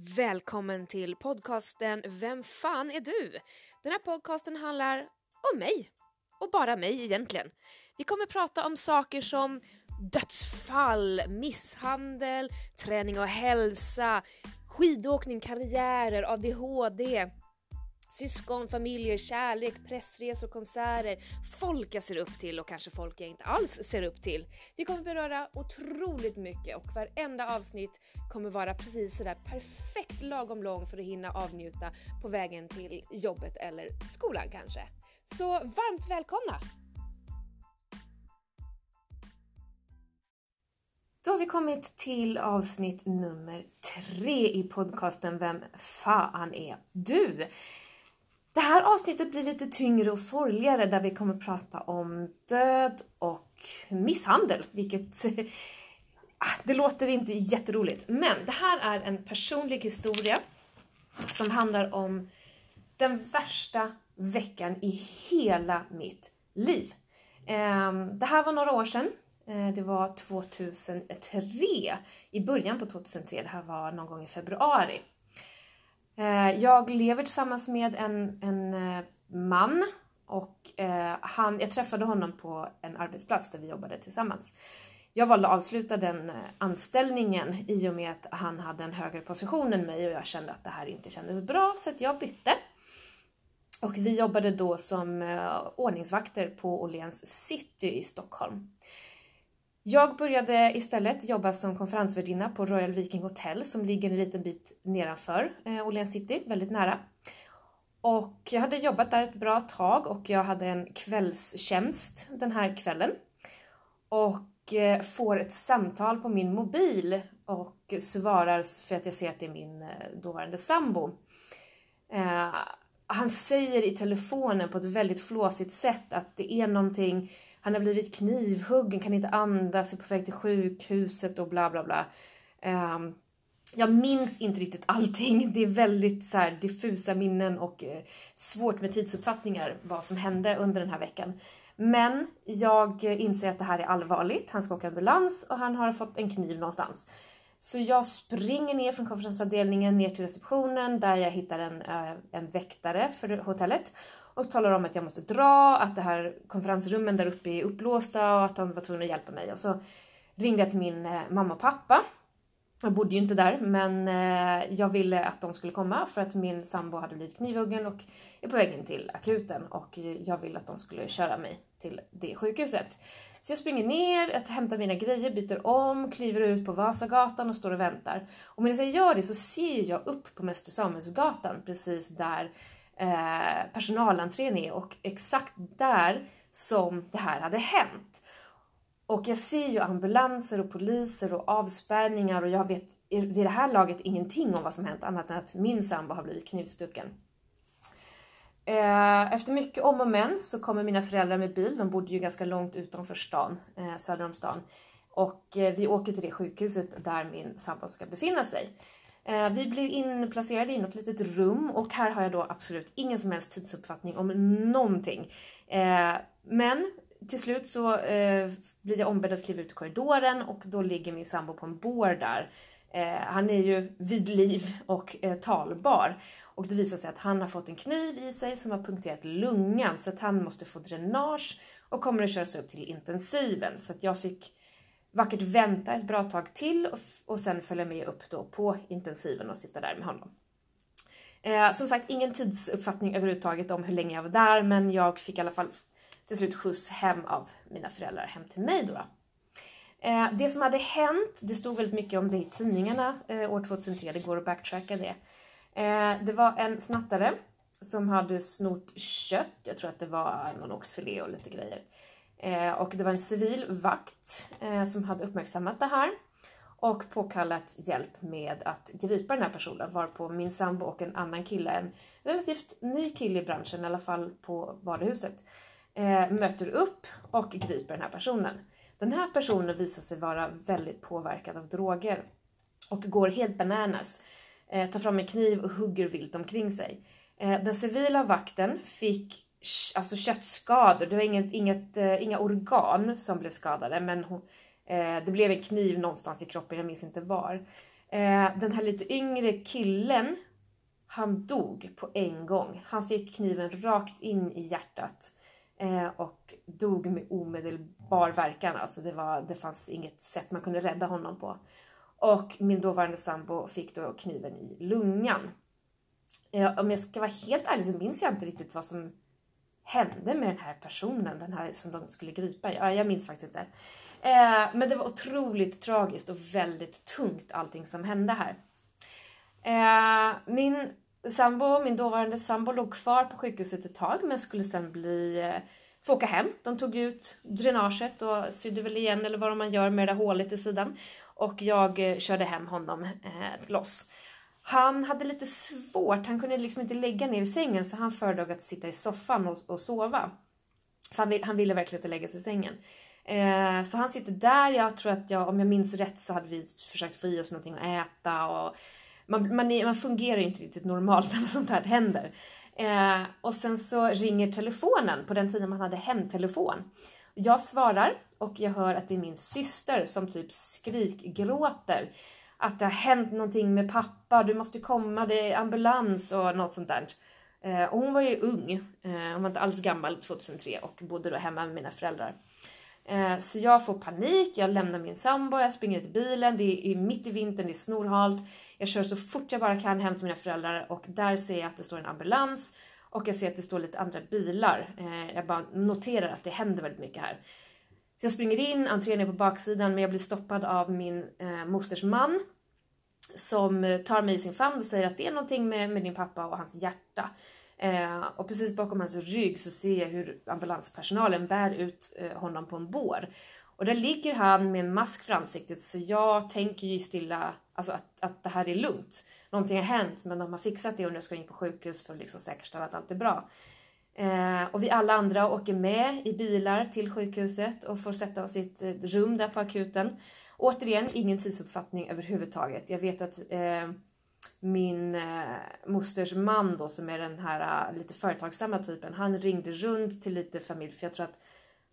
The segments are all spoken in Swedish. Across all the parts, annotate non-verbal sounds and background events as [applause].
Välkommen till podcasten Vem fan är du? Den här podcasten handlar om mig. Och bara mig egentligen. Vi kommer prata om saker som dödsfall, misshandel, träning och hälsa, skidåkning, karriärer, ADHD, syskon, familjer, kärlek, pressresor, konserter, folk jag ser upp till och kanske folk jag inte alls ser upp till. Vi kommer beröra otroligt mycket och varenda avsnitt kommer vara precis sådär perfekt lagom lång för att hinna avnjuta på vägen till jobbet eller skolan kanske. Så varmt välkomna! Då har vi kommit till avsnitt nummer tre i podcasten Vem fan är du? Det här avsnittet blir lite tyngre och sorgligare där vi kommer prata om död och misshandel, vilket [laughs] ah, det låter inte jätteroligt. Men det här är en personlig historia som handlar om den värsta veckan i hela mitt liv. Ehm, det här var några år sedan. Eh, det var 2003, i början på 2003. Det här var någon gång i februari. Eh, jag lever tillsammans med en, en eh, man och eh, han, jag träffade honom på en arbetsplats där vi jobbade tillsammans. Jag valde att avsluta den anställningen i och med att han hade en högre position än mig och jag kände att det här inte kändes bra så att jag bytte. Och vi jobbade då som ordningsvakter på Åhléns city i Stockholm. Jag började istället jobba som konferensvärdinna på Royal Viking Hotel som ligger en liten bit nedanför eh, Åhléns city, väldigt nära. Och jag hade jobbat där ett bra tag och jag hade en kvällstjänst den här kvällen. Och eh, får ett samtal på min mobil och svarar för att jag ser att det är min eh, dåvarande sambo. Han säger i telefonen på ett väldigt flåsigt sätt att det är någonting han har blivit knivhuggen, kan inte andas, är på väg till sjukhuset och bla bla bla. Um, jag minns inte riktigt allting. Det är väldigt så här, diffusa minnen och eh, svårt med tidsuppfattningar vad som hände under den här veckan. Men jag inser att det här är allvarligt. Han ska åka ambulans och han har fått en kniv någonstans. Så jag springer ner från konferensavdelningen ner till receptionen där jag hittar en, eh, en väktare för hotellet och talar om att jag måste dra, att det här konferensrummen där uppe är upplåsta och att han var tvungen att hjälpa mig. Och så ringde jag till min eh, mamma och pappa. Jag bodde ju inte där men eh, jag ville att de skulle komma för att min sambo hade blivit knivhuggen och är på väg in till akuten och jag ville att de skulle köra mig till det sjukhuset. Så jag springer ner, jag hämtar mina grejer, byter om, kliver ut på Vasagatan och står och väntar. Och medan jag gör det så ser jag upp på Mäster Samuelsgatan precis där eh, personalentrén är och exakt där som det här hade hänt. Och jag ser ju ambulanser och poliser och avspärrningar och jag vet vid det här laget ingenting om vad som hänt annat än att min sambo har blivit knivstucken. Eh, efter mycket om och men så kommer mina föräldrar med bil, de bodde ju ganska långt utanför stan, eh, söder om stan. Och eh, vi åker till det sjukhuset där min sambo ska befinna sig. Eh, vi blir inplacerade i något litet rum och här har jag då absolut ingen som helst tidsuppfattning om någonting. Eh, men till slut så eh, blir jag ombedd att kliva ut i korridoren och då ligger min sambo på en bår där. Han är ju vid liv och talbar. Och det visar sig att han har fått en kniv i sig som har punkterat lungan så att han måste få dränage och kommer att köras upp till intensiven. Så att jag fick vackert vänta ett bra tag till och, och sen följa med upp då på intensiven och sitta där med honom. Eh, som sagt, ingen tidsuppfattning överhuvudtaget om hur länge jag var där, men jag fick i alla fall till slut skjuts hem av mina föräldrar hem till mig då. Eh, det som hade hänt, det stod väldigt mycket om det i tidningarna eh, år 2003, det går att backtracka det. Eh, det var en snattare som hade snott kött, jag tror att det var någon oxfilé och lite grejer. Eh, och det var en civil vakt eh, som hade uppmärksammat det här och påkallat hjälp med att gripa den här personen varpå min sambo och en annan kille, en relativt ny kille i branschen, i alla fall på varuhuset, eh, möter upp och griper den här personen. Den här personen visar sig vara väldigt påverkad av droger och går helt bananas, eh, tar fram en kniv och hugger vilt omkring sig. Eh, den civila vakten fick alltså köttskador. Det var inget, inget, uh, inga organ som blev skadade men hon, uh, det blev en kniv någonstans i kroppen, jag minns inte var. Eh, den här lite yngre killen, han dog på en gång. Han fick kniven rakt in i hjärtat eh, och dog med omedelbar verkan. Alltså det, var, det fanns inget sätt man kunde rädda honom på. Och min dåvarande sambo fick då kniven i lungan. Om jag ska vara helt ärlig så minns jag inte riktigt vad som hände med den här personen, den här som de skulle gripa. Ja, jag minns faktiskt inte. Eh, men det var otroligt tragiskt och väldigt tungt allting som hände här. Eh, min sambo, min dåvarande sambo låg kvar på sjukhuset ett tag men skulle sen bli, eh, få åka hem. De tog ut dränaget och sydde väl igen eller vad man gör med det där hålet i sidan. Och jag eh, körde hem honom eh, loss. Han hade lite svårt, han kunde liksom inte lägga ner i sängen så han föredrog att sitta i soffan och, och sova. För han, han, ville verkligen inte lägga sig i sängen. Eh, så han sitter där, jag tror att jag, om jag minns rätt så hade vi försökt få i oss någonting att äta och man, man, man fungerar ju inte riktigt normalt [laughs] när sånt här händer. Eh, och sen så ringer telefonen på den tiden man hade hemtelefon. Jag svarar och jag hör att det är min syster som typ skrikgråter att det har hänt någonting med pappa, du måste komma, det är ambulans och något sånt där. Eh, och hon var ju ung, eh, hon var inte alls gammal 2003 och bodde då hemma med mina föräldrar. Eh, så jag får panik, jag lämnar min sambo, jag springer till bilen, det är mitt i vintern, det är snorhalt. Jag kör så fort jag bara kan hem till mina föräldrar och där ser jag att det står en ambulans och jag ser att det står lite andra bilar. Jag bara noterar att det händer väldigt mycket här. Så jag springer in, entrén är på baksidan men jag blir stoppad av min eh, mosters man som eh, tar mig i sin famn och säger att det är någonting med, med din pappa och hans hjärta. Eh, och precis bakom hans rygg så ser jag hur ambulanspersonalen bär ut eh, honom på en bår. Och där ligger han med en mask för ansiktet så jag tänker ju stilla alltså att, att det här är lugnt. Någonting har hänt men de har fixat det och nu ska jag in på sjukhus för att liksom säkerställa att allt är bra. Eh, och vi alla andra åker med i bilar till sjukhuset och får sätta oss i ett rum där på akuten. Återigen, ingen tidsuppfattning överhuvudtaget. Jag vet att eh, min eh, mosters man då som är den här uh, lite företagsamma typen, han ringde runt till lite familj för jag tror att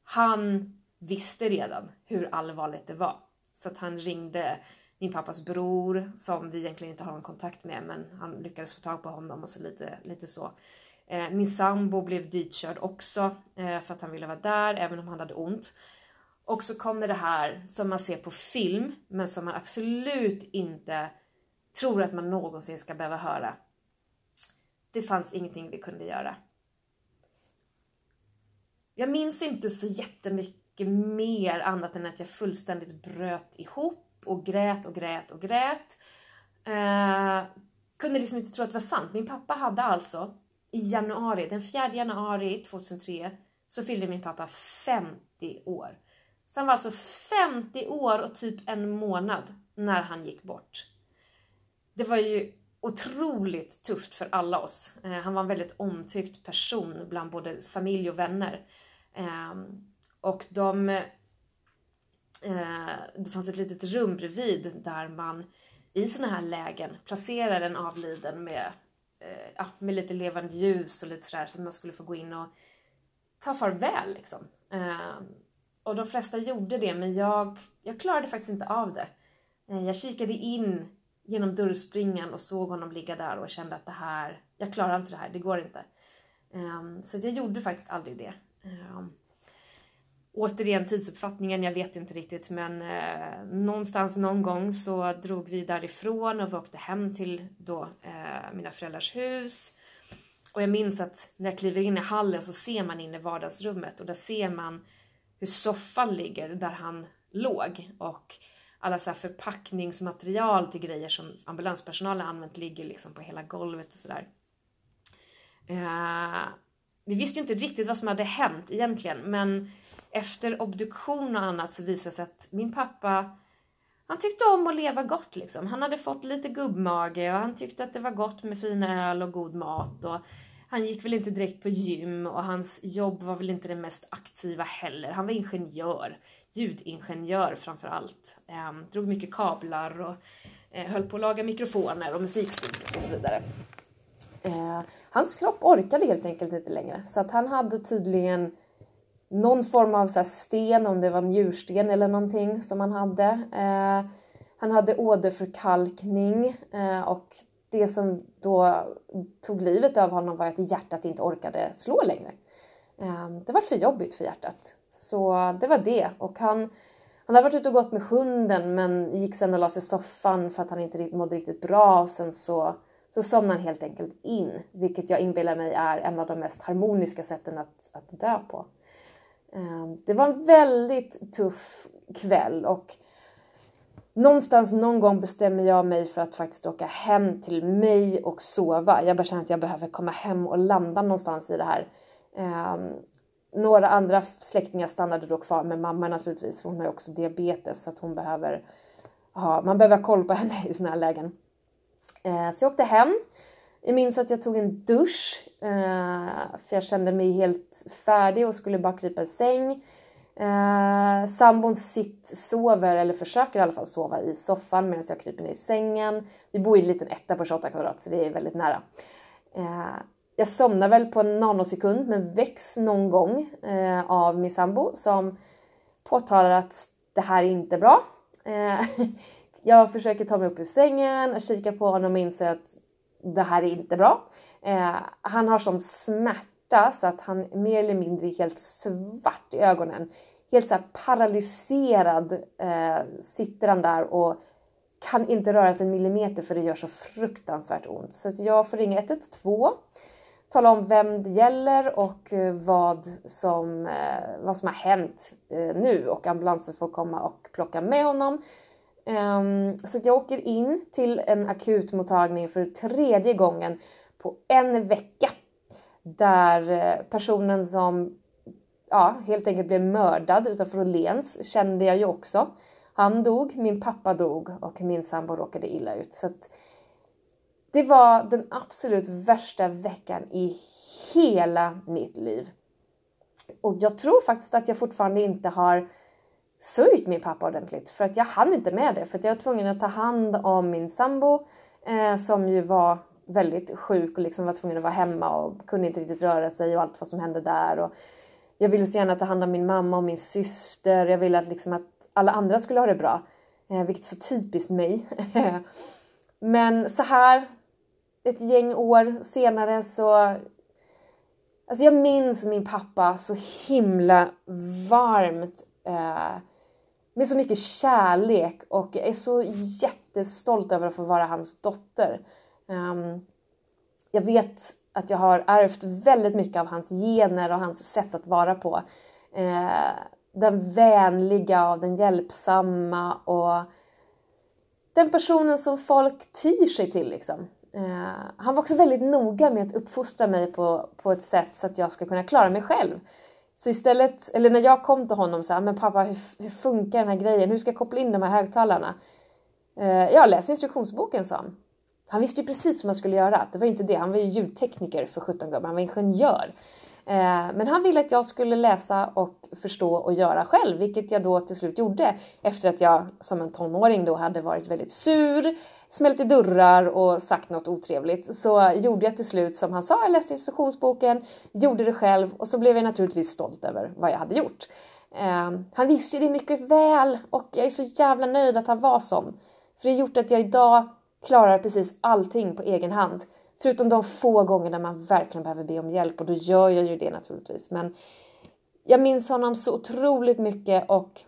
han visste redan hur allvarligt det var. Så att han ringde min pappas bror som vi egentligen inte har någon kontakt med men han lyckades få tag på honom och så lite, lite så. Eh, min sambo blev ditkörd också eh, för att han ville vara där även om han hade ont. Och så kommer det här som man ser på film men som man absolut inte tror att man någonsin ska behöva höra. Det fanns ingenting vi kunde göra. Jag minns inte så jättemycket mer annat än att jag fullständigt bröt ihop och grät och grät och grät. Eh, kunde liksom inte tro att det var sant. Min pappa hade alltså i januari, den 4 januari 2003, så fyllde min pappa 50 år. Så han var alltså 50 år och typ en månad när han gick bort. Det var ju otroligt tufft för alla oss. Eh, han var en väldigt omtyckt person bland både familj och vänner. Eh, och de... Eh, det fanns ett litet rum bredvid där man i sådana här lägen placerar en avliden med, eh, ja, med lite levande ljus och lite sådär så att man skulle få gå in och ta farväl liksom. Eh, och de flesta gjorde det men jag, jag klarade faktiskt inte av det. Eh, jag kikade in genom dörrspringan och såg honom ligga där och kände att det här, jag klarar inte det här, det går inte. Eh, så jag gjorde faktiskt aldrig det. Eh, Återigen tidsuppfattningen, jag vet inte riktigt men eh, någonstans någon gång så drog vi därifrån och vi åkte hem till då eh, mina föräldrars hus. Och jag minns att när jag kliver in i hallen så ser man in i vardagsrummet och där ser man hur soffan ligger där han låg och alla så förpackningsmaterial till grejer som ambulanspersonalen använt ligger liksom på hela golvet och sådär. Eh, vi visste ju inte riktigt vad som hade hänt egentligen men efter obduktion och annat så visade det sig att min pappa han tyckte om att leva gott liksom. Han hade fått lite gubbmage och han tyckte att det var gott med fina öl och god mat och han gick väl inte direkt på gym och hans jobb var väl inte det mest aktiva heller. Han var ingenjör ljudingenjör framför allt. Ehm, drog mycket kablar och eh, höll på att laga mikrofoner och musikstudior och så vidare. Eh, hans kropp orkade helt enkelt inte längre så att han hade tydligen någon form av så sten, om det var en njursten eller någonting som han hade. Eh, Han hade åderförkalkning eh, och det som då tog livet av honom var att hjärtat inte orkade slå längre. Eh, det var för jobbigt för hjärtat. Så det var det. Och han, han hade varit ute och gått med hunden men gick sen och la sig i soffan för att han inte mådde riktigt bra. Och sen så, så somnade han helt enkelt in. Vilket jag inbillar mig är en av de mest harmoniska sätten att, att dö på. Ehm, det var en väldigt tuff kväll och någonstans någon gång bestämmer jag mig för att faktiskt åka hem till mig och sova. Jag bara känner att jag behöver komma hem och landa någonstans i det här. Ehm, några andra släktingar stannade då kvar med mamma naturligtvis, för hon har ju också diabetes så att hon behöver ha, man behöver ha koll på henne i såna här lägen. Ehm, så jag åkte hem. Jag minns att jag tog en dusch, eh, för jag kände mig helt färdig och skulle bara krypa i säng. Eh, sambon sitt sover, eller försöker i alla fall sova i soffan medan jag kryper ner i sängen. Vi bor i en liten etta på 28 kvadrat så det är väldigt nära. Eh, jag somnar väl på en nanosekund men väcks någon gång eh, av min sambo som påtalar att det här är inte bra. Eh, [laughs] jag försöker ta mig upp ur sängen och kika på honom och inser att det här är inte bra. Eh, han har sån smärta så att han mer eller mindre är helt svart i ögonen. Helt så paralyserad eh, sitter han där och kan inte röra sig en millimeter för det gör så fruktansvärt ont. Så att jag får ringa 112, tala om vem det gäller och eh, vad som, eh, vad som har hänt eh, nu och ambulansen får komma och plocka med honom. Um, så att jag åker in till en akutmottagning för tredje gången på en vecka. Där eh, personen som ja, helt enkelt blev mördad utanför Åhléns kände jag ju också. Han dog, min pappa dog och min sambo råkade illa ut. Så det var den absolut värsta veckan i hela mitt liv. Och jag tror faktiskt att jag fortfarande inte har sörjt min pappa ordentligt för att jag hann inte med det för att jag var tvungen att ta hand om min sambo eh, som ju var väldigt sjuk och liksom var tvungen att vara hemma och kunde inte riktigt röra sig och allt vad som hände där. Och jag ville så gärna ta hand om min mamma och min syster. Jag ville att, liksom att alla andra skulle ha det bra. Eh, vilket är så typiskt mig. [laughs] Men så här ett gäng år senare så Alltså jag minns min pappa så himla varmt. Eh, med så mycket kärlek och jag är så jättestolt över att få vara hans dotter. Um, jag vet att jag har ärvt väldigt mycket av hans gener och hans sätt att vara på. Uh, den vänliga och den hjälpsamma och den personen som folk tyr sig till liksom. Uh, han var också väldigt noga med att uppfostra mig på, på ett sätt så att jag ska kunna klara mig själv. Så istället, eller när jag kom till honom så här, men pappa hur, hur funkar den här grejen? Hur ska jag koppla in de här högtalarna? Eh, jag läser instruktionsboken sa han. Han visste ju precis vad man skulle göra. Det var ju inte det. Han var ju ljudtekniker för 17 gubbar. Han var ingenjör. Eh, men han ville att jag skulle läsa och förstå och göra själv, vilket jag då till slut gjorde efter att jag som en tonåring då hade varit väldigt sur, smält i dörrar och sagt något otrevligt. Så gjorde jag till slut som han sa, jag läste instruktionsboken, gjorde det själv och så blev jag naturligtvis stolt över vad jag hade gjort. Eh, han visste ju det mycket väl och jag är så jävla nöjd att han var sån. För det har gjort att jag idag klarar precis allting på egen hand. Förutom de få gånger man verkligen behöver be om hjälp och då gör jag ju det naturligtvis. Men jag minns honom så otroligt mycket och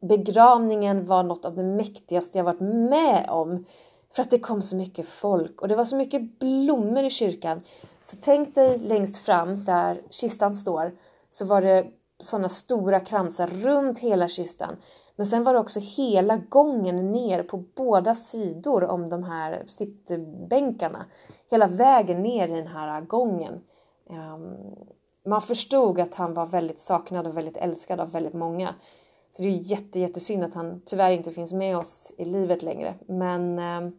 begravningen var något av det mäktigaste jag varit med om. För att det kom så mycket folk och det var så mycket blommor i kyrkan. Så tänk dig längst fram där kistan står så var det sådana stora kransar runt hela kistan men sen var det också hela gången ner på båda sidor om de här sittbänkarna. Hela vägen ner i den här gången. Ehm, man förstod att han var väldigt saknad och väldigt älskad av väldigt många. Så det är jätte, jättesynd att han tyvärr inte finns med oss i livet längre. Men ehm,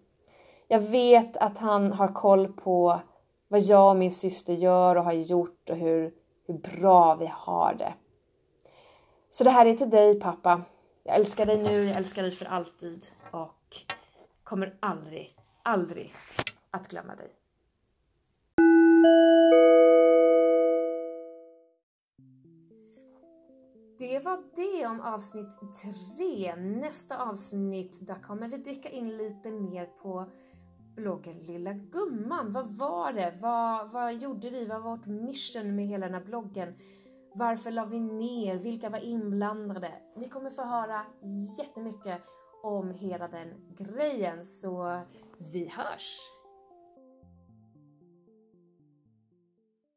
jag vet att han har koll på vad jag och min syster gör och har gjort och hur, hur bra vi har det. Så det här är till dig pappa. Jag älskar dig nu, jag älskar dig för alltid och kommer aldrig, aldrig att glömma dig. det var det om avsnitt tre. Nästa avsnitt, där kommer vi dyka in lite mer på bloggen Lilla Gumman. Vad var det? Vad, vad gjorde vi? Vad var vårt mission med hela den här bloggen? Varför la vi ner? Vilka var inblandade? Ni kommer få höra jättemycket om hela den grejen, så vi hörs!